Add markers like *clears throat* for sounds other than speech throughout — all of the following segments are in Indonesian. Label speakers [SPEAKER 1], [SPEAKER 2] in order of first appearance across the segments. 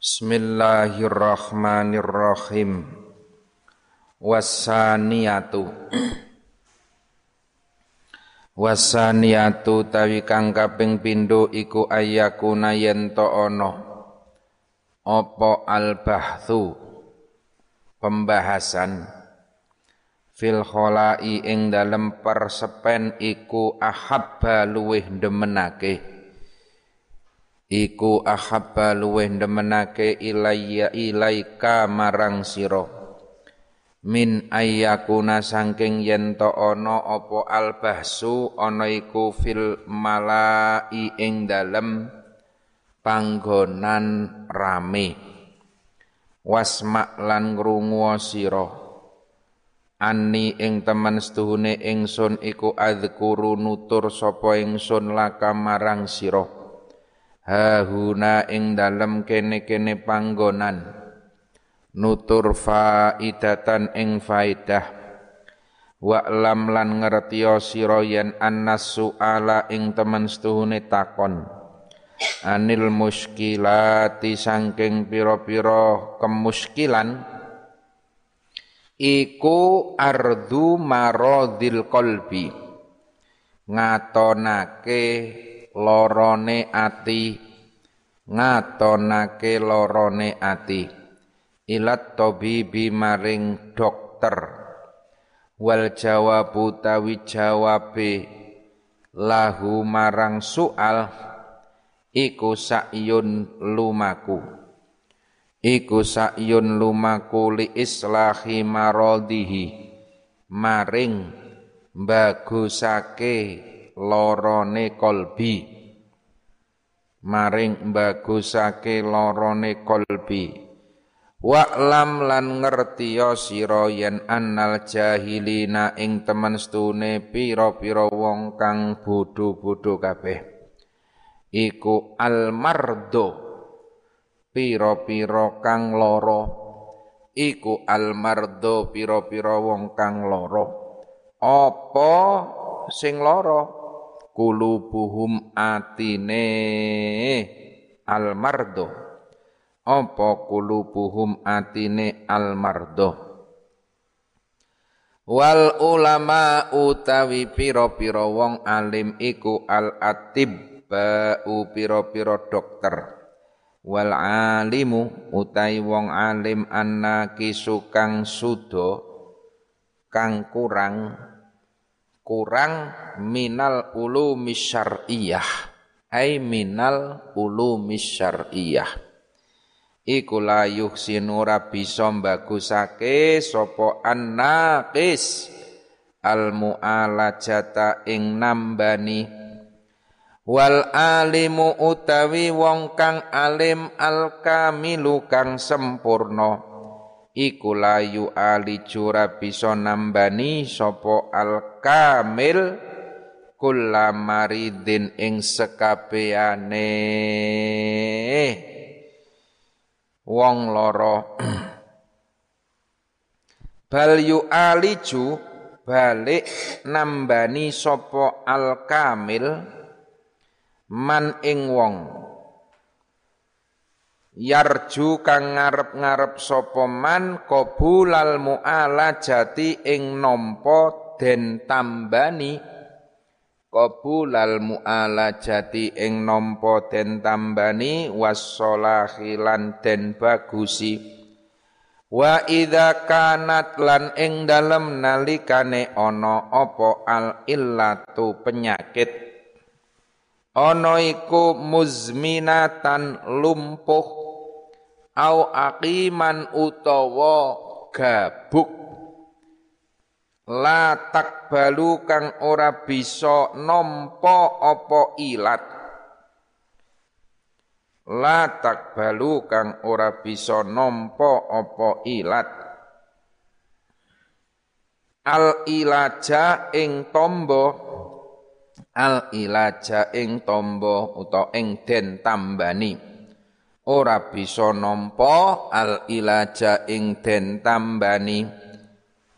[SPEAKER 1] Bismillahirrahmanirrahim. Wasaniyatu. Wasaniyatu tawi kang kaping pindho iku ayakuna yen to ana apa al-bahthu pembahasan fil kholai ing dalem persepen iku ahabba luweh demenake iku ahabba luweh demenake ilayya ilaika marang sira. Min ayyakuna saking yen to ana apa albahsu ana iku fil malai ing dalem panggonan rame. Wasma lan ngrungu sira. Ani ing temen setuhune ingsun iku adzkuru nutur sapa ingsun laka marang sira hahuna ing dalem kene-kene panggonan. Nutur faidatan ing faidah. Wa lam lan ngertiya sira yen annas suala ing temen setuhune takon. Anil muskilati sangking pira-pira kemuskilan. Iku ardu maradil qalbi. Ngatonake lorone ati ngatonake lorone ati. Ilat tabibi maring dokter. Wal jawabu tawi jawabe lahu marang soal iku sa'yun lumaku. Iku sa'yun lumaku li islahi maradihi maring bagusake lorone kolbi maring bagusake lorone kolbi. Lam lan ngertiya sira yen annal jahilina ing temen stune pira-pira wong kang bodho-bodho kabeh. Iku almardo pira-pira kang lara. Iku almardo pira-pira wong kang lara. Apa sing lara kulubuhum atine almardo. Apa kulubuhum atine almardo? Wal ulama utawi pira-pira wong alim iku al u pira-pira dokter. Wal alimu utai wong alim anna kisukang sudo kang kurang kurang minal ulumi syar'iyah. Ai minal ulumi syar'iyah. Iku la yuhsinu bisa bagusake sapa annaqis. Al mu'alajata ing nambani. Wal alimu utawi wong kang alim al kamilu kang sempurna iku layu ali jura bisa nambani sapa al kamil kula maridin ing sekabehane wong loro. *clears throat* Bal yu aliju balik nambani sapa al kamil man ing wong yarju kang ngarep-ngarep sapa man qabulal mu'alajati ing nampa den tambani. Qabulal mu'alajati ing nampa den tambani wassalahi lan den bagusi. Wa idza kanat lan ing dalem nalikane ana apa al illatu penyakit. Ana iku muzminatan lumpuh au aqiman utawa gabuk. La takbalu kang ora bisa nampa apa ilat. La takbalu kang ora bisa nampa apa ilat. Al ilaja ing tombo. Al ilaja ing tombo utawa ing den tambani ora bisa nampa al ilaja ing den tambani.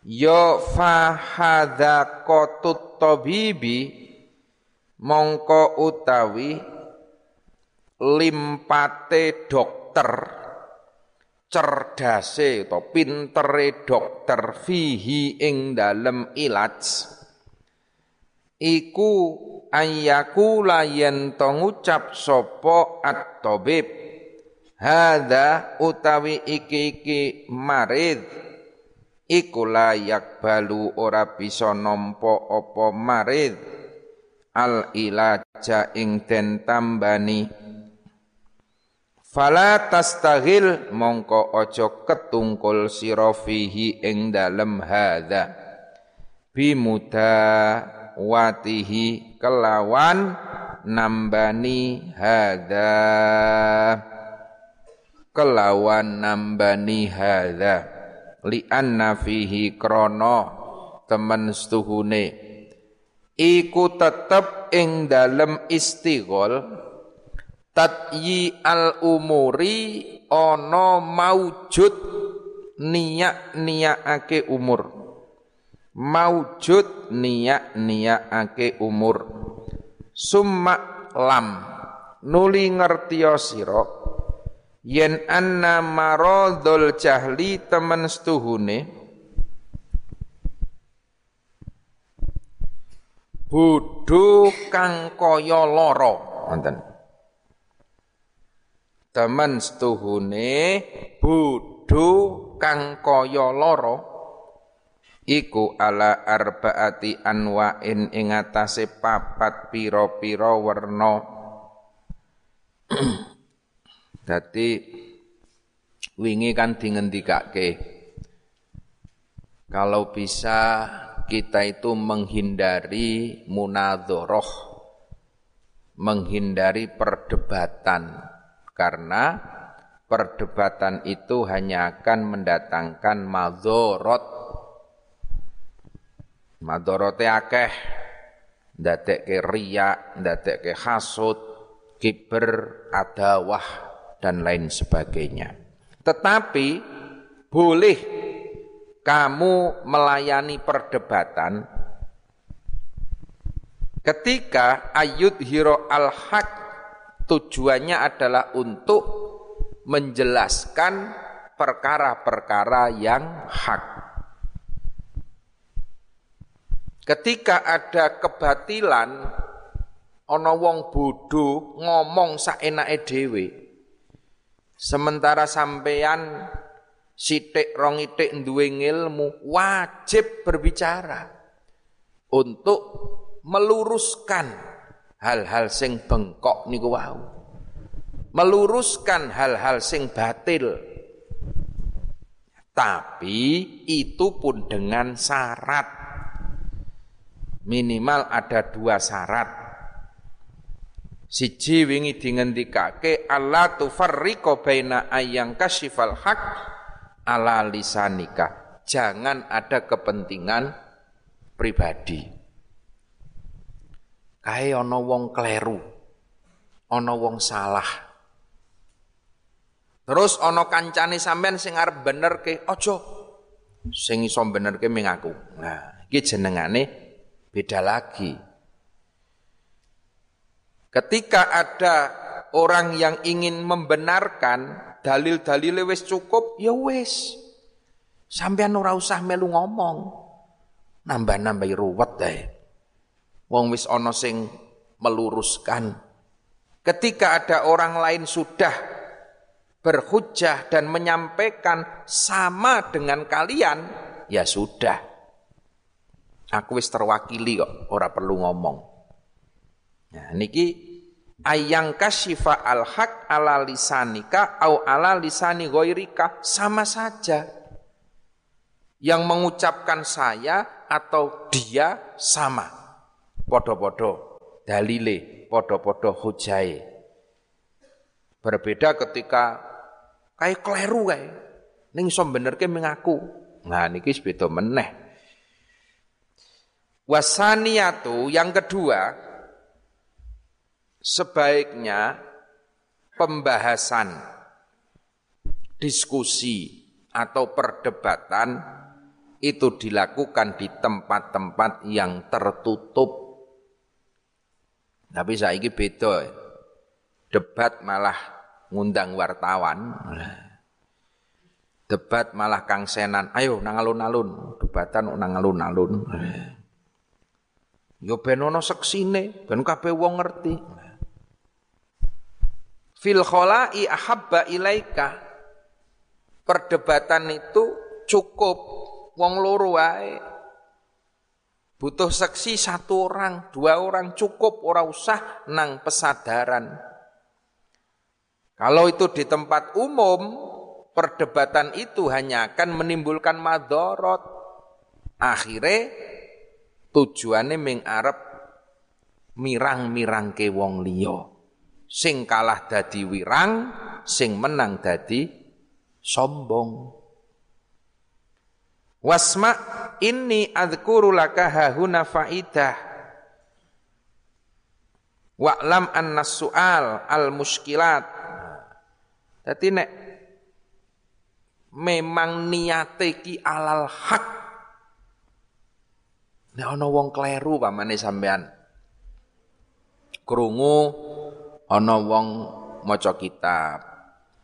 [SPEAKER 1] Ya fa hadza qatut tabibi mongko utawi limpate dokter cerdase atau pintere dokter fihi ing dalem ilaj. Iku layen to ngucap sapa at-tabib hadza utawi iki-iki marid. Iku layak balu ora bisa nampa apa marid. Al ilaja ing den tambani. Fala tastaghil mongko ojo ketungkul sira fihi ing dalem hadza bimuda watihi kelawan nambani hadza kelawan nambani hadza. Li anna fihi krana temen stuhune iku tetep ing dalem istighol tatyi al umuri ono maujud niyak ake umur. Maujud niyak ake umur. Summa lam. Nuli ngertiya sira yen anna maradul jahli temen stuhune bodho kang kaya lara. Wonten. Temen setuhune bodho kang kaya lara iku ala arbaati anwain ing atase papat pira-pira werna *clears throat* dadi wingi kan dingendikake kalau bisa kita itu menghindari munadhoroh menghindari perdebatan. Karena perdebatan itu hanya akan mendatangkan madorot. Madorote akeh, ke riya, ke hasud, kiber, adawah, dan lain sebagainya. Tetapi boleh kamu melayani perdebatan ketika ayut hiro al-haq tujuannya adalah untuk menjelaskan perkara-perkara yang hak. Ketika ada kebatilan, ana wong bodho ngomong saenake dhewe. Sementara sampeyan sithik rong itik duwe ilmu, wajib berbicara untuk meluruskan hal-hal sing bengkok niku wau. Meluruskan hal-hal sing batil. Tapi itu pun dengan syarat. Minimal ada dua syarat. Siji wingi dingendikake Allah tufarriqo baina ayyang kasyifal haq ala lisanika. Jangan ada kepentingan pribadi. Kae ana wong kleru. Ana wong salah. Terus ana kancane sampean sing arep benerke, aja. Sing iso benerke ming aku. Nah, iki jenengane beda lagi. Ketika ada orang yang ingin membenarkan dalil-dalil wis cukup, ya wis. Sampean ora usah melu ngomong. Nambah-nambah ruwet deh. Wong wis ana sing meluruskan. Ketika ada orang lain sudah berhujah dan menyampaikan sama dengan kalian, ya sudah. Aku wis terwakili kok, ora perlu ngomong. Nah, niki ayang kasyifa al haq ala lisanika au ala lisani ghairika sama saja. Yang mengucapkan saya atau dia sama podo-podo dalile, podo-podo hujai. Berbeda ketika kayak kleru kayak ning iso benerke mengaku. Nah niki beda meneh. Wasaniyatu yang kedua sebaiknya pembahasan diskusi atau perdebatan itu dilakukan di tempat-tempat yang tertutup. Tapi saiki beda. Debat malah ngundang wartawan. debat malah kang senan. Ayo nang alun-alun. Debatan nang alun-alun. Yo ben ono seksine ben kabeh wong ngerti fil khola'i ahabba ilaika perdebatan itu cukup wong loro wae butuh seksi satu orang dua orang cukup ora usah nang pesadaran kalau itu di tempat umum perdebatan itu hanya akan menimbulkan madorot. Akhirnya tujuannya mengarep mirang-mirang ke wong liya. Sing kalah dadi wirang, sing menang dadi sombong. Wasma ini adhkuru laka hahuna faidah. Wa'lam anna su'al al-muskilat. Jadi nek memang niate ki alal hak. Nek ana wong kleru pamane sampean. Krungu ana wong maca kitab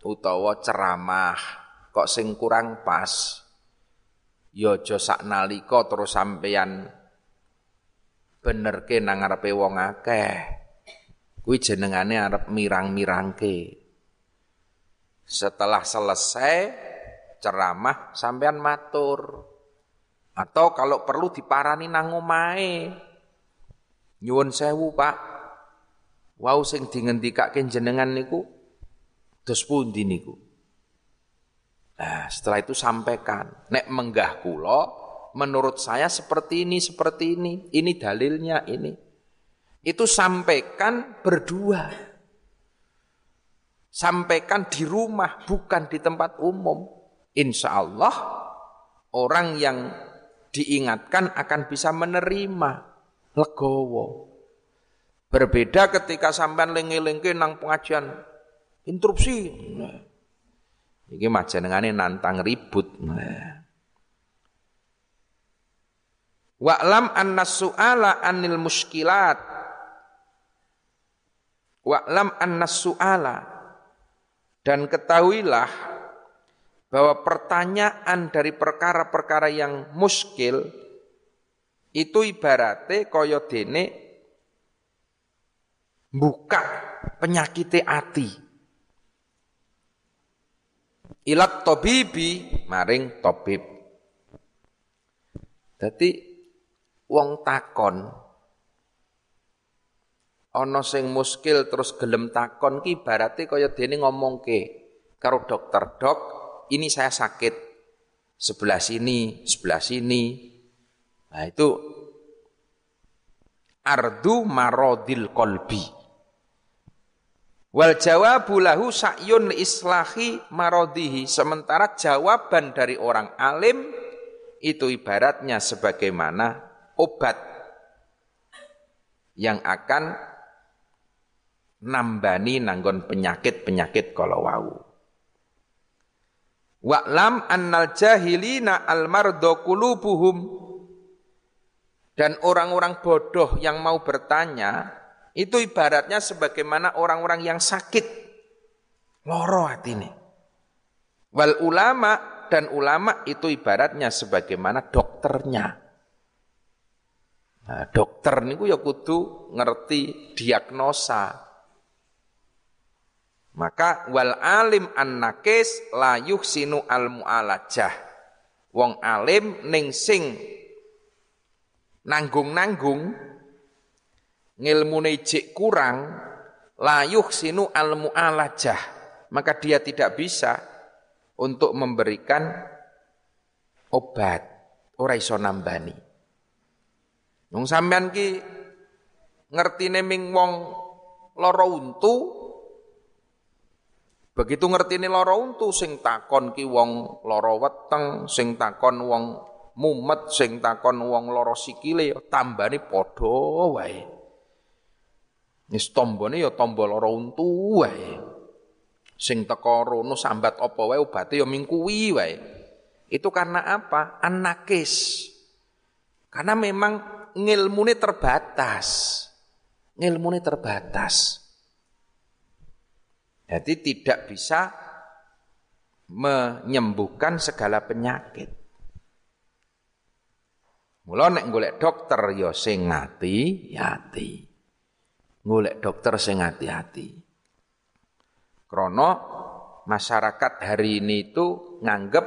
[SPEAKER 1] utawa ceramah kok sing kurang pas. Ya aja saknalika terus sampean benerke nang ngarepe wong akeh. Kuwi jenengane arep mirang-mirangke. Setelah selesai ceramah sampean matur. Atau kalau perlu diparani nang omahe. Nyuwun sewu, Pak. Wau sing dingendikake jenengan niku dos pundi niku? Nah, setelah itu sampaikan, nek menggah kula menurut saya seperti ini, seperti ini, ini dalilnya ini. Itu sampaikan berdua. Sampaikan di rumah, bukan di tempat umum insya Allah orang yang diingatkan akan bisa menerima legowo. Berbeda ketika sampean lengi-lengi nang pengajian interupsi. Nah, ini majenengane nantang ribut. Nah. Wa'lam anna su'ala anil muskilat. Wa'lam anna su'ala. Dan ketahuilah bahwa pertanyaan dari perkara-perkara yang muskil itu ibaratnya kaya dene buka penyakit hati. Ilat tobibi maring tobib. Jadi wong takon ana sing muskil terus gelem takon ki ibarate kaya dene ngomongke karo dokter dok ini saya sakit sebelah sini, sebelah sini. Nah itu ardu marodil kolbi. Wal jawabu lahu sa'yun islahi marodihi. Sementara jawaban dari orang alim itu ibaratnya sebagaimana obat yang akan nambani nanggon penyakit-penyakit kalau wau. Wa'lam annal jahilina al kulubuhum dan orang-orang bodoh yang mau bertanya itu ibaratnya sebagaimana orang-orang yang sakit loro ini. Wal ulama dan ulama itu ibaratnya sebagaimana dokternya. Nah, dokter niku ya kudu ngerti diagnosa, maka wal alim an nakis la yuhsinu al mu'alajah. Wong alim ning sing nanggung-nanggung ngilmune jik kurang la yuhsinu al mu'alajah. Maka dia tidak bisa untuk memberikan obat ora iso nambani. Wong sampean ki ngertine ming wong lara untu Begitu ngerti ini loro untu sing takon ki wong loro weteng, sing takon wong mumet, sing takon wong loro sikile ya tambane padha wae. Wis tombone ya tombo loro untu wae. Sing teko rono sambat apa wae obate ya mingkuwi wae. Itu karena apa? Anakis. Karena memang ngilmune terbatas. Ngilmune terbatas. Jadi tidak bisa menyembuhkan segala penyakit. Mula nek golek dokter ya sing ngati-ati. Golek dokter sing hati-hati. Krono masyarakat hari ini itu nganggep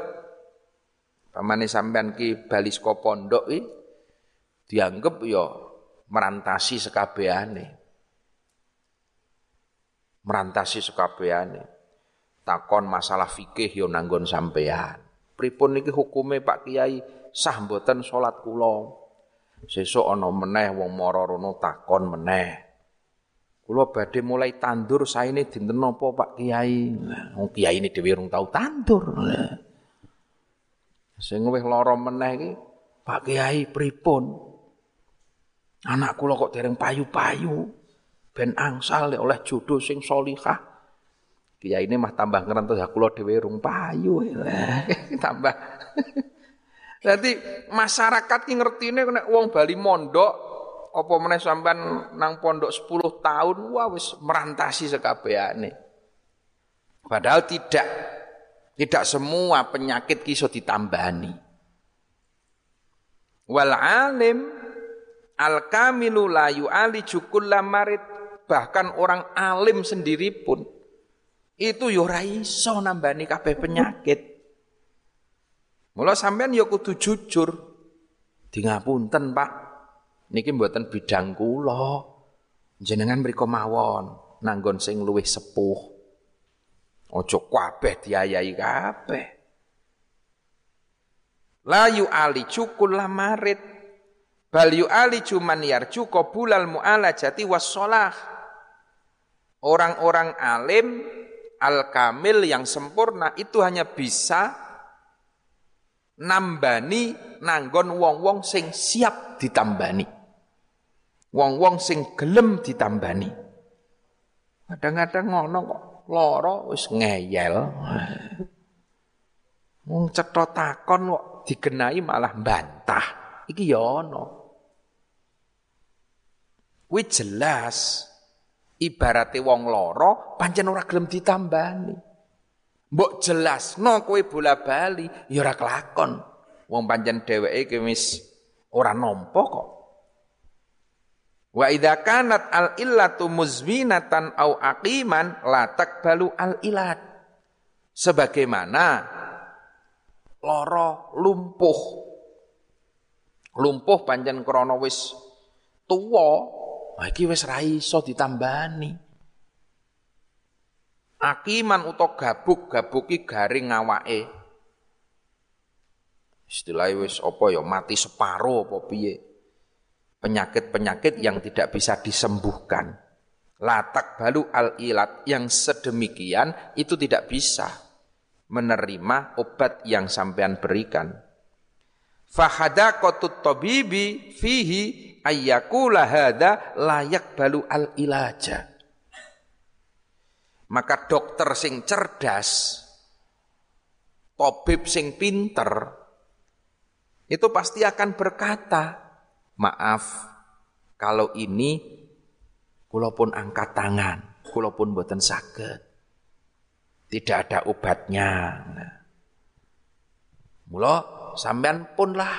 [SPEAKER 1] pamane sampean ki balisko pondok iki dianggep ya merantasi sekabehane. Merantasi sekabehane. Takon masalah fikih yo ya nanggon sampean. Pripun niki hukume Pak Kiai sah mboten salat kula. Sesuk ana meneh wong mara takon meneh. Kula badhe mulai tandur saene dinten napa Pak Kiai? Wong Kiai ini dhewe urung tau tandur. Sing wis lara meneh iki Pak Kiai pripun? Anak kula kok dereng payu-payu. Ben angsal oleh jodoh sing solihah. Kiai ini mah tambah ngerentos ya kula dhewe urung payu. *laughs* tambah jadi masyarakat ki ngertine nek wong Bali mondok apa meneh sampean nang pondok 10 tahun wah wis merantasi sekabehane. Padahal tidak. Tidak semua penyakit ki iso ditambani. Wal alim al kamilu la yu'aliju marid bahkan orang alim sendiri pun itu yo ora iso nambani kabeh penyakit. Mula sampean ya kudu jujur. Di ngapunten, Pak. Niki mboten bidang kula. Jenengan mriku mawon nanggon sing luwih sepuh. Aja kabeh diayahi kabeh. La ali cukul marit bal ali cuman yarju qabulal mu'alajati wassalah. Orang-orang alim al-kamil yang sempurna itu hanya bisa nambani nanggon wong-wong sing siap ditambani. Wong-wong sing gelem ditambani. Kadang-kadang ngono kok lara wis ngeyel. Wong cetha takon kok digenai malah bantah. Iki ya ana. Kuwi jelas ibarate wong lara pancen ora gelem ditambani. Mbok jelasno kowe bola-bali ya ora kelakon. Wong pancen dheweke wis ora nampa kok. Wa idza kanat al illatu muzminatan au aqiman la takbalu al ilat. Sebagaimana lara lumpuh. Lumpuh pancen krana wis tuwa, iki wis ra iso ditambani. Akiman uta gabuk, gabuki garing ngawake. Istilahnya wis apa ya mati separo apa piye. Penyakit-penyakit yang tidak bisa disembuhkan. Latak balu al-ilat yang sedemikian itu tidak bisa menerima obat yang sampean berikan. Fahadaqatut tabibi fihi ayyakula hadza layak balu al-ilaja. Maka dokter sing cerdas, tabib sing pinter, itu pasti akan berkata, maaf, kalau ini kula pun angkat tangan, kula pun boten. Tidak ada obatnya. Nah. Mula sampean pun lah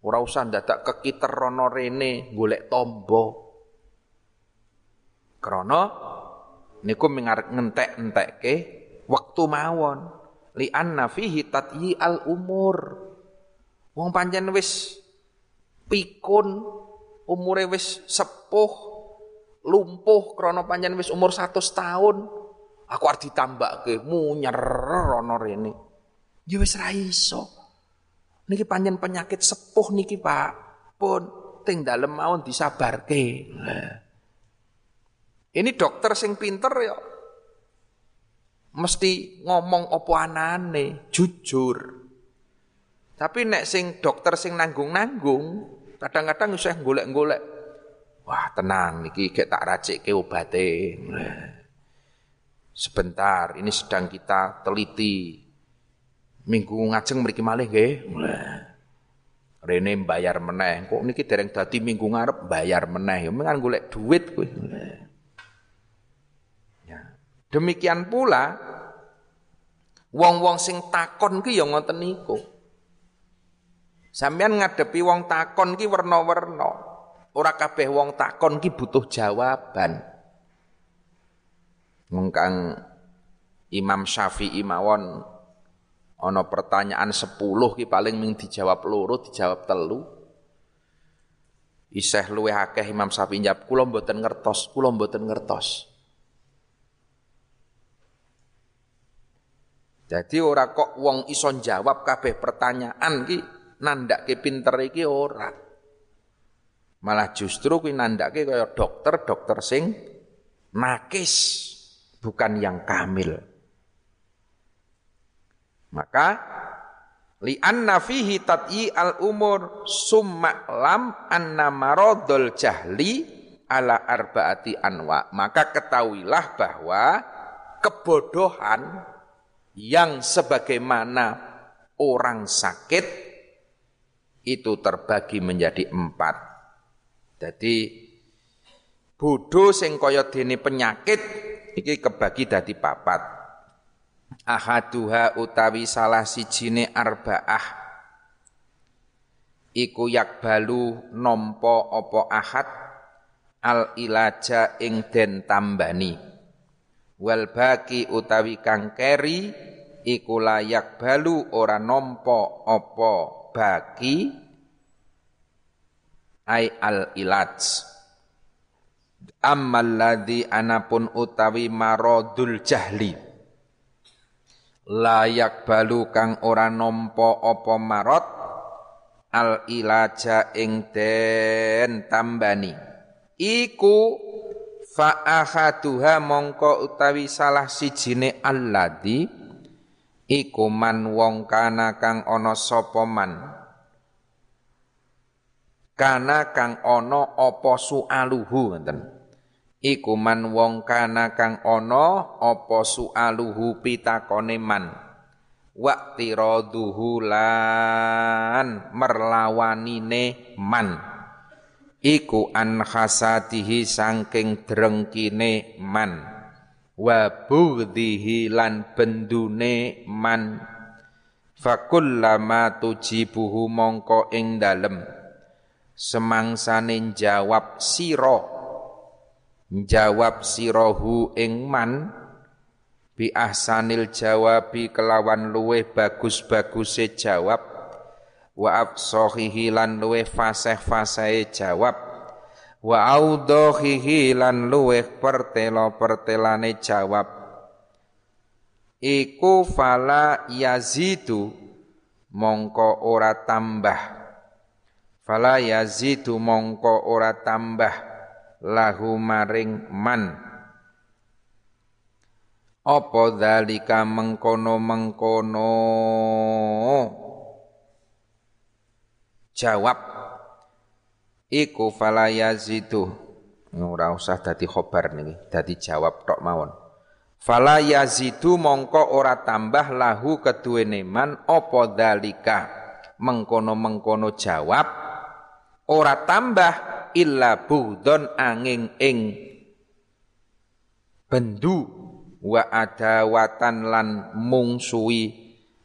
[SPEAKER 1] ora usah dadak kekiter rono rene golek tombo. Krana niku ngentek ke waktu mawon li anna fihi al umur wong panjen wis pikun umure wis sepuh lumpuh krana panjen wis umur 100 tahun. Aku arep ditambahke munyer rono rene. Ya wis ra iso. Niki panjen penyakit sepuh niki Pak. Pun ting dalem mawon disabarke. Ini dokter sing pinter ya. Mesti ngomong opo anane, jujur. Tapi nek sing dokter sing nanggung-nanggung, kadang-kadang usah golek-golek. Wah, tenang niki gek tak racikke obate. Sebentar, ini sedang kita teliti. Minggu ngajeng mriki malih nggih. Rene bayar meneh. Kok niki dereng dadi minggu ngarep bayar meneh. Ya mengan golek duit kowe. Demikian pula Wong-wong sing takon ki ya ngoten niku. Sampeyan ngadepi wong takon ki werna-werna. Ora kabeh wong takon ki butuh jawaban. Mengkang Imam Syafi'i mawon ana pertanyaan 10 ki paling ming dijawab loro, dijawab telu. Isih luwih akeh Imam Syafi'i njawab kula mboten ngertos, kula mboten ngertos. Jadi ora kok wong iso jawab kabeh pertanyaan ki nandake pinter iki ora. Malah justru kuwi nandake kaya dokter, dokter sing nakis, bukan yang kamil. Maka li anna fihi tat'i al umur summa lam anna maradul jahli ala arbaati anwa. Maka ketahuilah bahwa kebodohan yang sebagaimana orang sakit itu terbagi menjadi empat. Jadi bodoh sing kaya dene penyakit iki kebagi dadi papat. Ahaduha utawi salah sijine arbaah iku yakbalu nampa apa ahad al ilaja ing den tambani wal baki utawi kang keri iku layak balu ora nompo opo baki ai al ilaj. Ammal ladzi anapun utawi maradul jahli. Layak balu kang ora opo marot al ilaja ing den tambani. Iku fa mongko utawi salah sijine alladzi iku man wong kana kang ana sapa man? Kana kang ana apa sualuhu ngoten iku man wong kana kang ana apa sualuhu pitakone man? Waqtiraduhu lan merlawanine man. Iku an khasatihi sangking drengkine man wa bughdhihi lan bendune man. Fakullama tujibuhu mongko ing dalem. Semangsane jawab sira. Jawab sirahu ing man. Bi ahsanil jawabi kelawan luweh bagus-baguse jawab. Wa afsahihi lan luweh fasih-fasahe jawab wa audhihi lan luweh pertelo-pertelane jawab. Iku fala yazidu mongko ora tambah. Fala yazidu mongko ora tambah. Lahu maring man. Apa dalika mengkono-mengkono? Jawab iku fala yazidu. Ora usah dadi khobar niki dadi jawab tok mawon. Fala yazidu mongko ora tambah lahu keduwene man apa dalika mengkono-mengkono jawab ora tambah illa budon angin ing bendu. Wa adawatan lan mungsuwi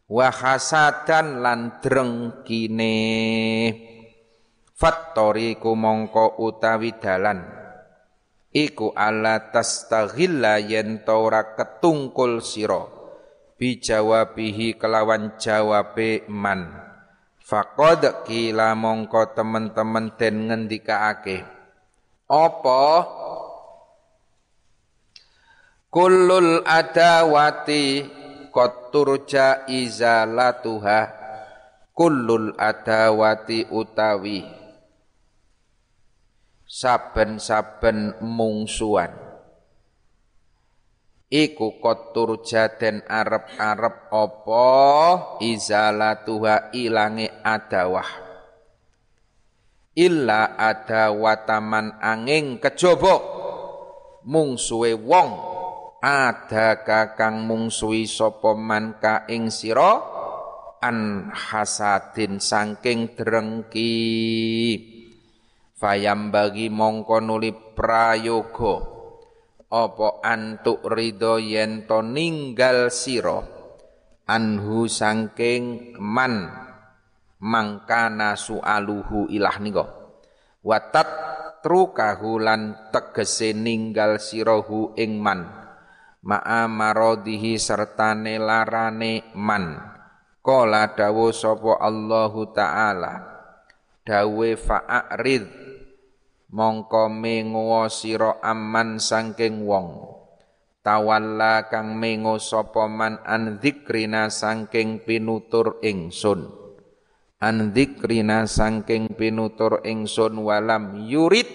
[SPEAKER 1] wa hasadan lan drengkine Fattoriku mongko utawi dalan. Iku ala tastaghilla yen ora ketungkul sira. Bijawabihi kelawan jawabe man. Faqad kila mongko temen-temen den ngendikaake apa? Kullul adawati qad turja izalatuha. Kullul adawati utawi saben-saben mungsuan iku kotur jaden arep-arep apa izalatuha ilange adawah. Illa adawataman angin kejaba. Mungsuwe wong ada kakang mungsuhi sapa man ka ing sira an hasadin saking drengki fayam bagi mongko nuli prayoga. Apa antuk ridho yen to ninggal sira? Anhu sangking man. Mangkana sualuhu ilah niko watat trukahu lan tegese ninggal sirohu ing man. Ma'a maradihi sertane larane man. Kala dawu sapa Allahu taala dawe fa'arid mongko mengo sira aman sangking wong. Tawalla kang mengo sapa man an dzikrina sangking pinutur ingsun. An dzikrina sangking pinutur ingsun walam yurid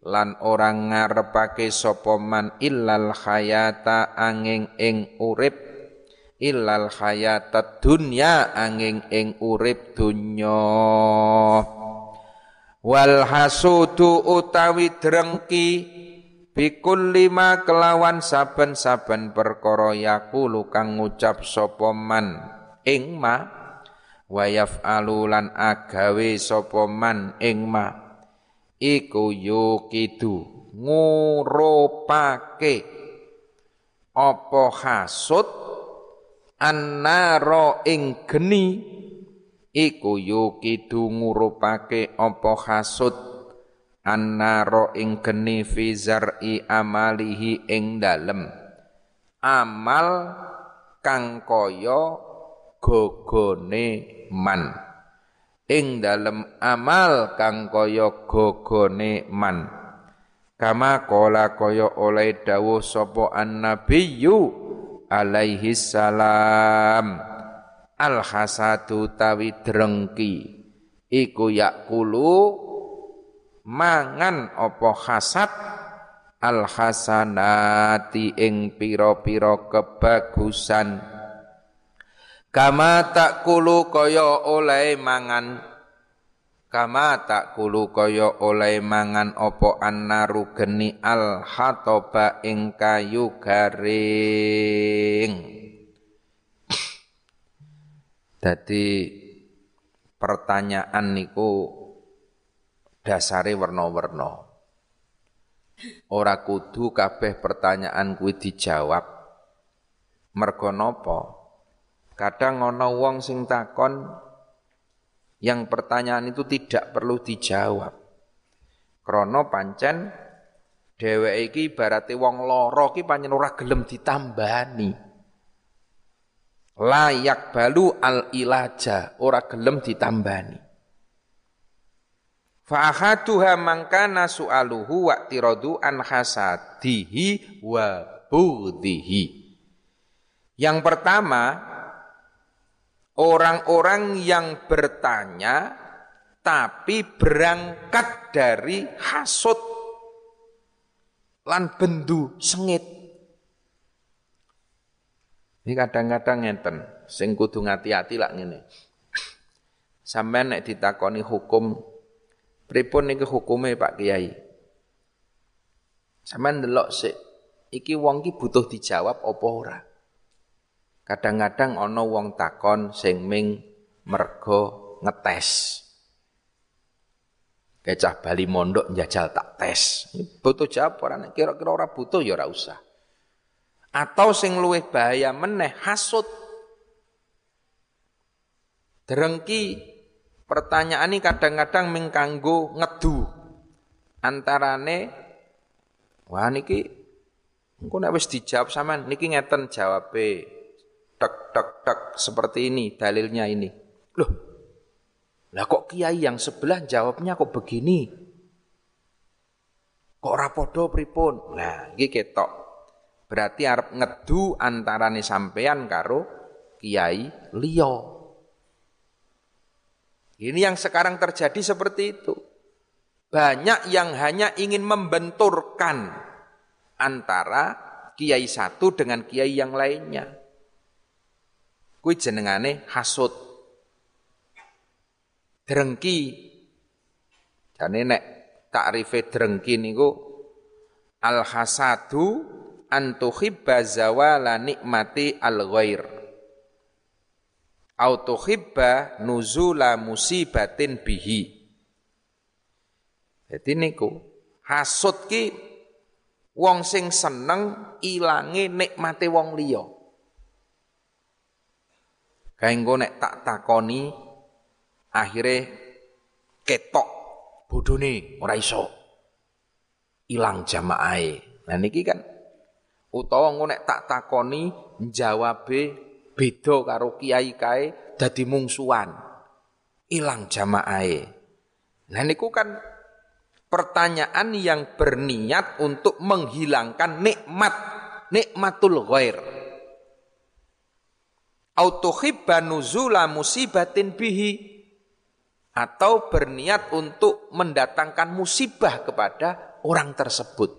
[SPEAKER 1] lan orang ngarepake sapa man illal hayata angin ing urip illal hayatad dunya angin ing urip dunya wal hasudu utawi drengki bikul lima kelawan saben-saben perkara yaqulu kang ngucap sapa man. Ing ma wa yaf'alu agawe sapa man ing ma. Iku yukidu ngurupake. Apa hasud? Annaro ing geni iku yukidu ngurupake apa hasud? Annaro ing geni fi zar'i amalihi ing dalem. Amal kang kaya gogone man. Ing dalem amal kang kaya gogone man. Kama kala kaya oleh dawuh sapa annabiyyu alaihi salam al hasadu tawi drengki. Iku yakulu mangan apa hasad? Al hasanati ing pira-pira kebagusan. Kama tak kulu kaya oleh mangan. Kama tak kulu kaya oleh mangan opo annaru geni al hatoba ing kayu garing Jadi pertanyaan niku dasare werna-werna ora kudu kabeh pertanyaan kuwi dijawab mergo napa kadang ana wong sing takon yang pertanyaan itu tidak perlu dijawab. Krono pancen dheweke iki ibarate wong lara iki pancen ora gelem ditambani. Layak balu al ilaja, ora gelem ditambani. Fa ahaduha mangkana su'aluhu wa tiradu an hasadihi wa budhihi. Yang pertama, Orang-orang yang bertanya tapi berangkat dari hasut lan bendu sengit. Ini kadang-kadang ngenten, sing kudu ngati-ati lak ngene. *clears throat* Sampeyan nek ditakoni hukum pripun niki hukume Pak Kiai? Sampeyan ndelok sik, iki wong ki butuh dijawab apa ora? Kadang-kadang ana wong takon sing ming mergo ngetes. Kecah Bali mondok njajal tak tes. Butuh jawab ora kira-kira ora butuh ya ora usah. Atau sing luwih bahaya meneh hasud. Derengki pertanyaan ini kadang-kadang ming kanggo ngedu. Antarane wah niki engko nek wis dijawab sampean niki ngeten jawabe tek tek tek seperti ini dalilnya ini. Loh, lah kok kiai yang sebelah jawabnya kok begini? Kok rapodo pripun? Nah, iki ketok. Berarti arep ngedu antarane sampean karo kiai liya. Ini yang sekarang terjadi seperti itu. Banyak yang hanya ingin membenturkan antara kiai satu dengan kiai yang lainnya kuwi jenengane hasud. Drengki. Jane nek takrife drengki niku al hasadu an tuhibba zawala nikmati al ghair. Au tuhibba nuzula musibatin bihi. Jadi niku hasud ki wong sing seneng ilange nikmate wong liya. Kae engko nek tak takoni akhirnya ketok bodone ora iso. Ilang jamaahe. Nah niki kan utawa engko nek tak takoni jawabe beda karo kiai kae dadi mungsuhan. Ilang jamaahe. Nah niku kan pertanyaan yang berniat untuk menghilangkan nikmat nikmatul ghair autuhibba nuzula musibatin bihi atau berniat untuk mendatangkan musibah kepada orang tersebut.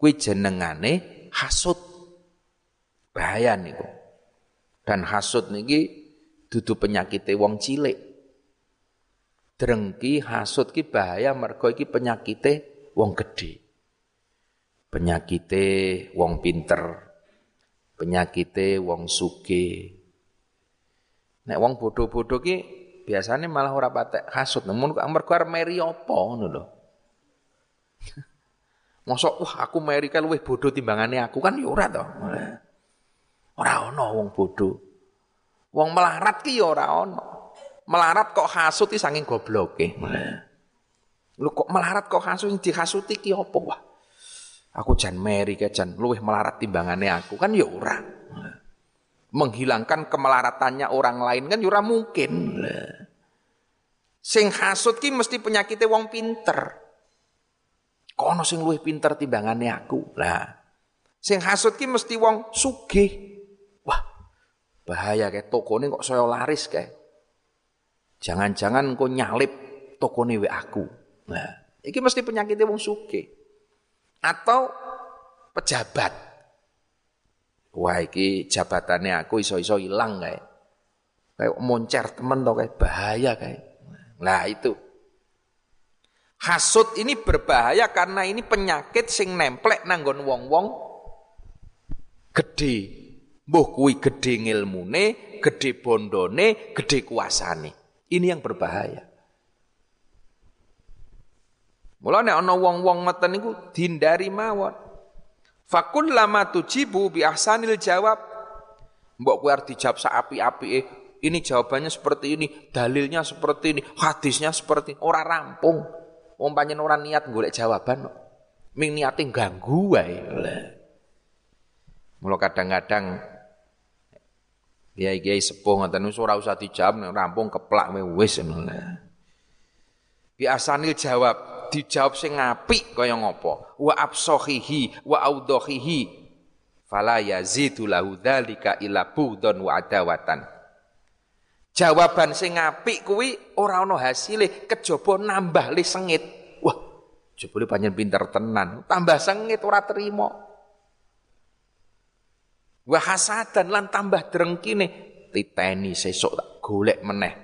[SPEAKER 1] Kui jenengane hasud. Bahaya niku. Dan hasud niki dudu penyakit wong cilik. Drengki hasud ki bahaya mergo iki penyakite wong gede. Penyakite wong pinter. Penyakite wong sugih Nek wong bodoh-bodoh ki biasanya malah ora patek hasud. Namun kok mergo meri apa. Mosok wah aku meri kan luwih bodoh timbangane aku kan ya ora to. Ora ana wong bodoh. Wong melarat ki ya ora ana. Melarat kok hasud ki saking gobloke. Lu kok melarat kok hasud sing dihasuti ki apa wah? Aku jan meri ke jan luwih melarat timbangane aku kan ya ora menghilangkan kemelaratannya orang lain kan yura mungkin. Sing hasud ki mesti penyakitnya wong pinter. Kono sing luwih pinter timbangane aku. Lah. Sing hasud ki mesti wong sugih. Wah, bahaya kayak toko ini kok saya laris kayak. Jangan-jangan kok nyalip toko ini aku. Nah, ini mesti penyakitnya wong sugih. Atau pejabat. Wah iki jabatannya aku iso-iso hilang kayak. Kayak moncer temen to kayak bahaya kayak. Nah itu. Hasud ini berbahaya karena ini penyakit sing nemplek nanggon wong-wong gede. Mbuh kuwi gede ngilmune, gede bondone, gede kuasane. Ini yang berbahaya. Mulane ana wong-wong ngeten niku dihindari mawon. Fakul lama tujibu bi ahsanil jawab. Mbok kowe arep dijawab api eh Ini jawabannya seperti ini, dalilnya seperti ini, hadisnya seperti ini. ora rampung. Wong panjen ora niat golek jawaban. Ming niate ganggu wae. Mula kadang-kadang kiai-kiai sepuh ngoten ora usah dijawab rampung keplak wis ngono. Bi asanil jawab dijawab sing apik kaya ngopo wa absohihi wa audhohihi fala yazidu lahu dzalika ila budon wa adawatan jawaban sing apik kuwi ora ana hasile kejaba nambah le sengit. Wah jebule panjen pinter tenan. Tambah sengit ora terima wa hasadan lan tambah drengkine. Titeni sesuk tak golek meneh.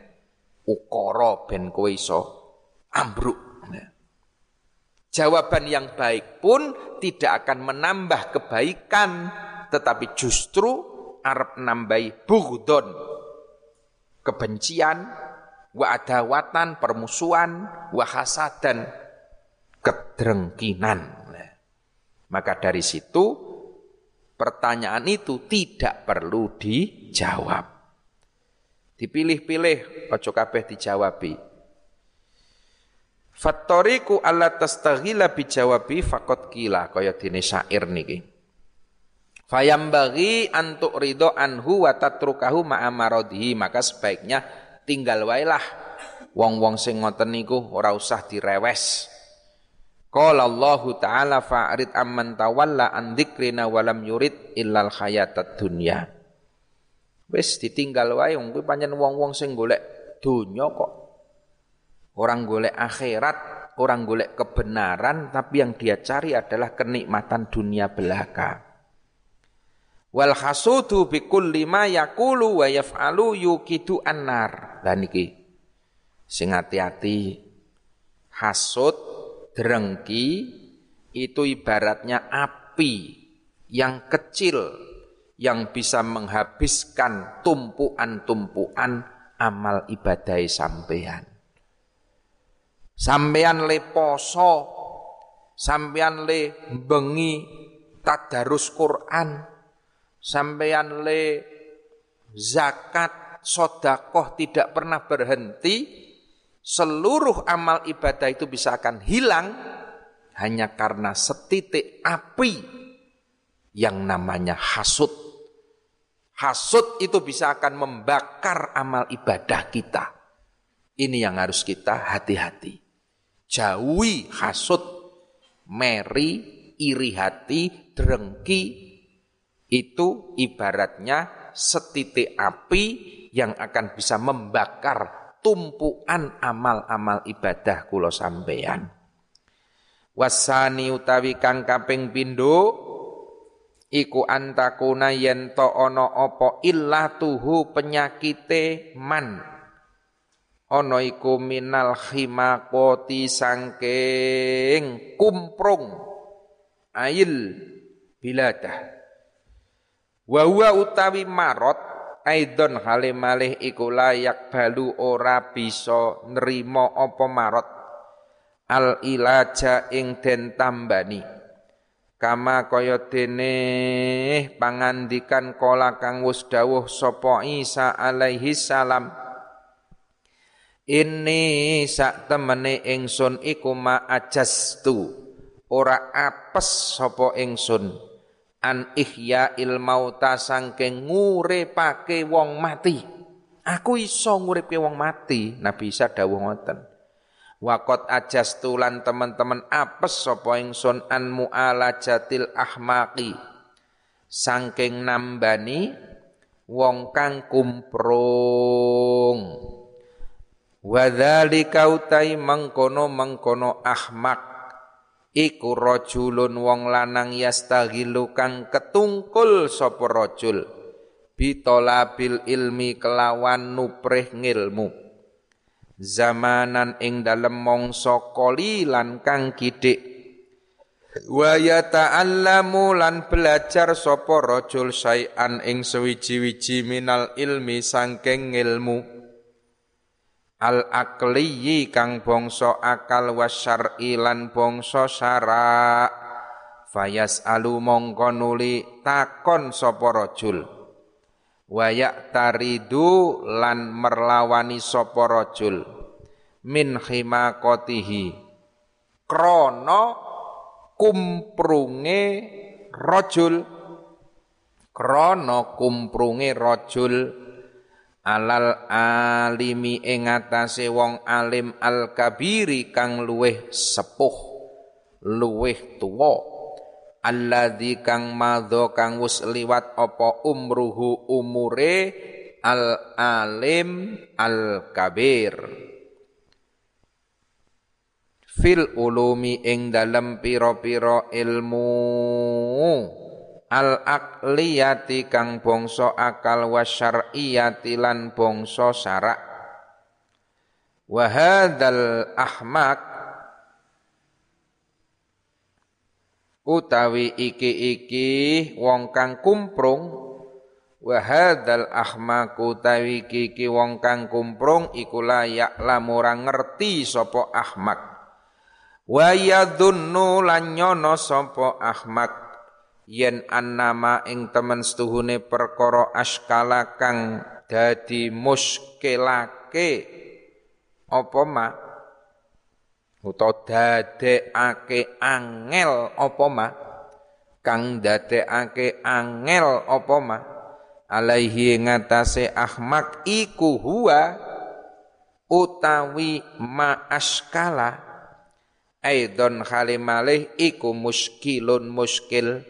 [SPEAKER 1] Ukara ben kowe iso ambruk. Jawaban yang baik pun tidak akan menambah kebaikan, tetapi justru Arab nambahi bughdon, kebencian, wa adawatan, permusuhan, wa hasadan, kedrengkinan. Maka dari situ pertanyaan itu tidak perlu dijawab. Dipilih-pilih, ojo kabeh dijawabi. Fattoriku alla tastaghila bijawabi fakot kila kaya dene syair niki. Fayambagi antuk ridho anhu wa tatrukahu ma'amarodihi maka sebaiknya tinggal wailah wong-wong sing ngoten niku ora usah direwes. Qala Allah taala fa'rid amman tawalla an dzikrina wa lam yurid illal hayatad dunya. Wis ditinggal wae wong kuwi pancen wong-wong sing golek donya kok. Orang golek akhirat, orang golek kebenaran, tapi yang dia cari adalah kenikmatan dunia belaka. Wal hasudu bi kulli ma yaqulu wa yaf'alu yukidu annar. Lah niki sing hati-hati hasud drengki itu ibaratnya api yang kecil yang bisa menghabiskan tumpuan-tumpuan amal ibadah sampean. Sampean le poso, sampean le bengi tadarus Quran, sampean le zakat, sodakoh tidak pernah berhenti, seluruh amal ibadah itu bisa akan hilang hanya karena setitik api yang namanya hasut. Hasut itu bisa akan membakar amal ibadah kita. Ini yang harus kita hati-hati. Jauhi hasut, meri, iri hati, drengki. Itu ibaratnya setitik api yang akan bisa membakar tumpuan amal-amal ibadah kula sampeyan. Wasani utawi kang kaping pindho iku antakuna yen to ana apa illatuhu penyakite man ana iku minal khimakoti sangking kumprung ail biladah wa huwa utawi marot aidon hale malih iku layak balu ora bisa nrimo apa marot. Al ilaja ing den tambani. Kama kaya dene pangandikan kala kang wis dawuh sapa Isa alaihi salam. Ini sak temene ingsun iku ma ajastu. Ora apes sapa ingsun an ihya il mauta sangking nguripake wong mati. Aku iso nguripe wong mati Nabi Isa dawuh ngoten. Wakot ajas tulan teman-teman apes sapa ingsun an mu'alajatil ahmaqi. Sangking nambani wong kang kumprung. Wadzalika utai mengkono-mengkono ahmak iku rajulun wong lanang yastaghilu kang ketungkul sapa rajul. Bitolabil ilmi kelawan nuprih ngilmu. Zamanan ing dalem mongso kolilan kang kidik wa yata'allamu lan belajar sapa rajul sayan ing sewiji-wiji minal ilmi sangking ilmu al akliyi kang bangsa akal wasyar'i lan bangsa syara fayas alu mongko nuli takon sapa rajul. Wayak taridu lan merlawani sapa rajul. Min khimakotihi krana kumprunge rajul. Krana kumprunge rajul alal alimi ing atase wong alim al kabiri kang luweh sepuh luweh tuwa. Alladzi kang madho kang wis liwat apa umruhu umure al alim al kabir fil ulumi ing dalem pira-pira ilmu al aqliyati kang bangsa akal wa syar'iyati lan bangsa syara' wa hadzal ahmak utawi iki-iki wong kang kumprung. Wa hadzal ahmaku utawi iki wong kang kumprung iku layak lamura ngerti sapa ahmak wa yadhunnu lan nyono sapa ahmak yen annama ing temen setuhune perkara askala kang dadi muskilake. Apa mak utawa dadekake angel apa mah kang dadekake angel apa mah alaihi ngatasé ahmak iku huwa utawi ma askala. Aidon khalimalih iku muskilun muskil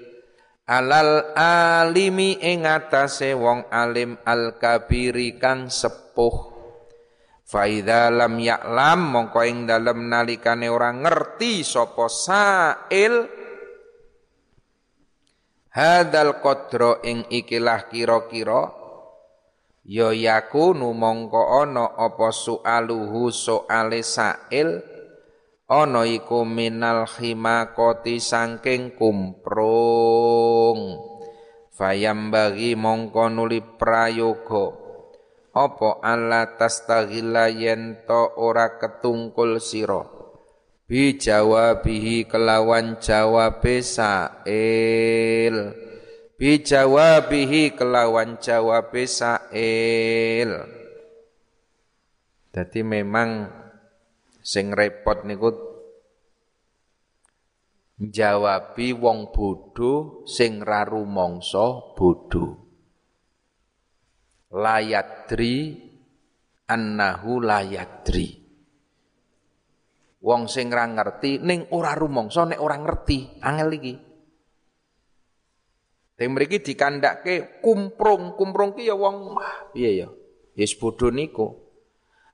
[SPEAKER 1] alal alimi ing atase wong alim al kabiri kang sepuh. Faida lam ya'lam mongko ing dalem nalikane ora ngerti sapa sail. Hadal qadra ing ikilah kira-kira ya yakunu mongko ana apa sualuhu soale sail ana iku minal khimakoti saking kumprung. Fayam bagi mongko nuli prayoga. Apa Allah tastaghilla yen to ora ketungkul sira? Bi jawabihi kelawan jawab sail. Bijawabihi kelawan jawab sa'il. Jadi memang sing repot niku jawabi wong bodho sing ra rumangsa bodho layadri annahu layadri wong sing ra ngerti ning ora rumangsa nek ora ngerti angel iki Teng mriki dikandhake kumprung, kumprung ki ya wong piye ya? Yes bodho niku.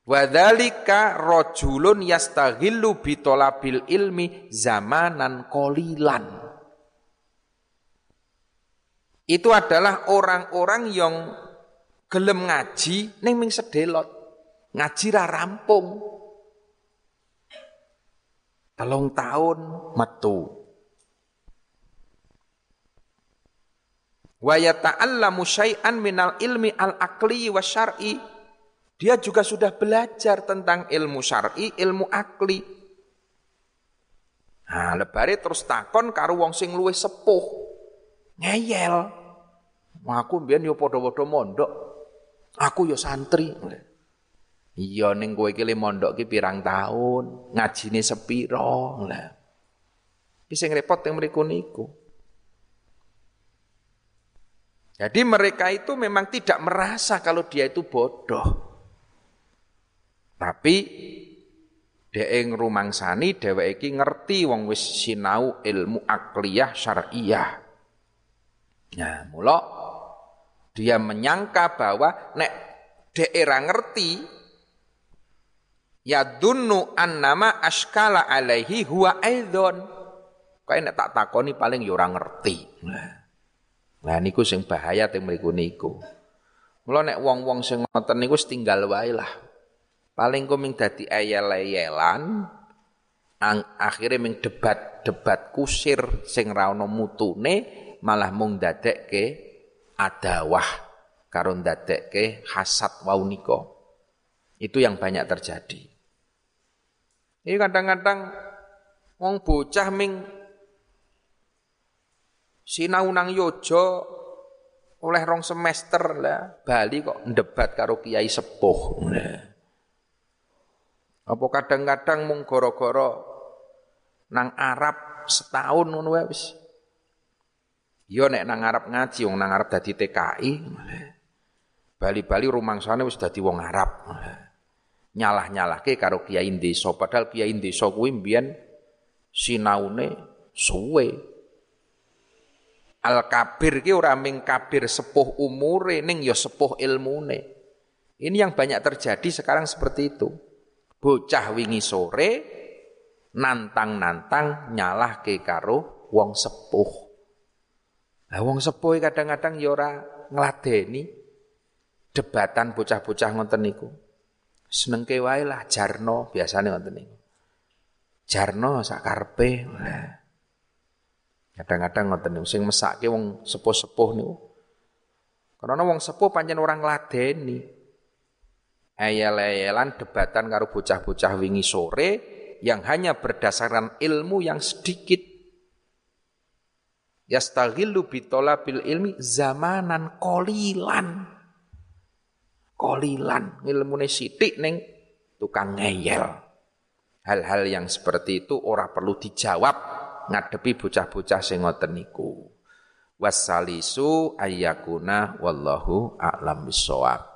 [SPEAKER 1] Wadzalika rajulun yastaghillu bitolabil ilmi zamanan qalilan. Itu adalah orang-orang yang gelem ngaji ning ming sedelot. Ngaji ra rampung. Telung tahun metu. wa yata'allamu syai'an minal ilmi al-aqli wa syar'i. Dia juga sudah belajar tentang ilmu syar'i, ilmu akli. Nah, lebare terus takon karo wong sing luwih sepuh. Ngeyel. Aku mbiyen yo padha-padha mondok. Aku yo santri. Iya ning kowe iki mondok ki pirang tahun, ngajine sepiro. Lah. Ki sing repot teng mriku niku. Jadi mereka itu memang tidak merasa kalau dia itu bodoh. Tapi dhek rumangsani dheweke iki ngerti wong wis sinau ilmu akliyah syar'iyah. Nah, mula dia menyangka bahwa nek ora ngerti ya dunnu annama askala alaihi huwa aidon. Kaya nek tak takoni paling ya ora ngerti. Nah. Nah niku sing bahaya teng mriku niku. Mula nek wong-wong sing ngoten niku tinggal wae lah. Paling ku ming dadi ayel-ayelan ang akhirnya ming debat-debat kusir sing ra ono mutune malah mung dadekke adawah karo dadekke hasad wau nika. Itu yang banyak terjadi. Ini kadang-kadang wong bocah ming Sinau nang Yojo oleh rong semester lah Bali kok debat karo kiai sepuh. Nah. Apa kadang-kadang mung gara-gara nang Arab setahun ngono wae wis. Yo nek nang Arab ngaji wong nang Arab dadi TKI. Bali-bali rumangsane wis dadi wong Arab. Nyalah-nyalahke karo kiai desa padahal kiai desa kuwi mbiyen sinaune suwe. Al kabir ki ora ming kabir sepuh umure ning ya sepuh ilmune. Ini yang banyak terjadi sekarang seperti itu. Bocah wingi sore nantang-nantang nyalah ke karo wong sepuh. Lah wong sepuh kadang-kadang ya ora ngladeni debatan bocah-bocah ngoten niku. Senengke lah jarno biasane ngoten niku. Jarno sakarepe. Nah. Kadang-kadang ngoten niku sing mesake wong sepuh-sepuh niku. Karena wong sepuh pancen orang ladeni. Ayel-ayelan debatan karo bocah-bocah wingi sore yang hanya berdasarkan ilmu yang sedikit. Yastaghillu bitolabil ilmi zamanan kolilan. Kolilan ilmune sithik ning tukang ngeyel. Hal-hal yang seperti itu ora perlu dijawab ngadepi bocah-bocah sing ngoten. Wassalisu ayyakuna wallahu a'lam bissawab.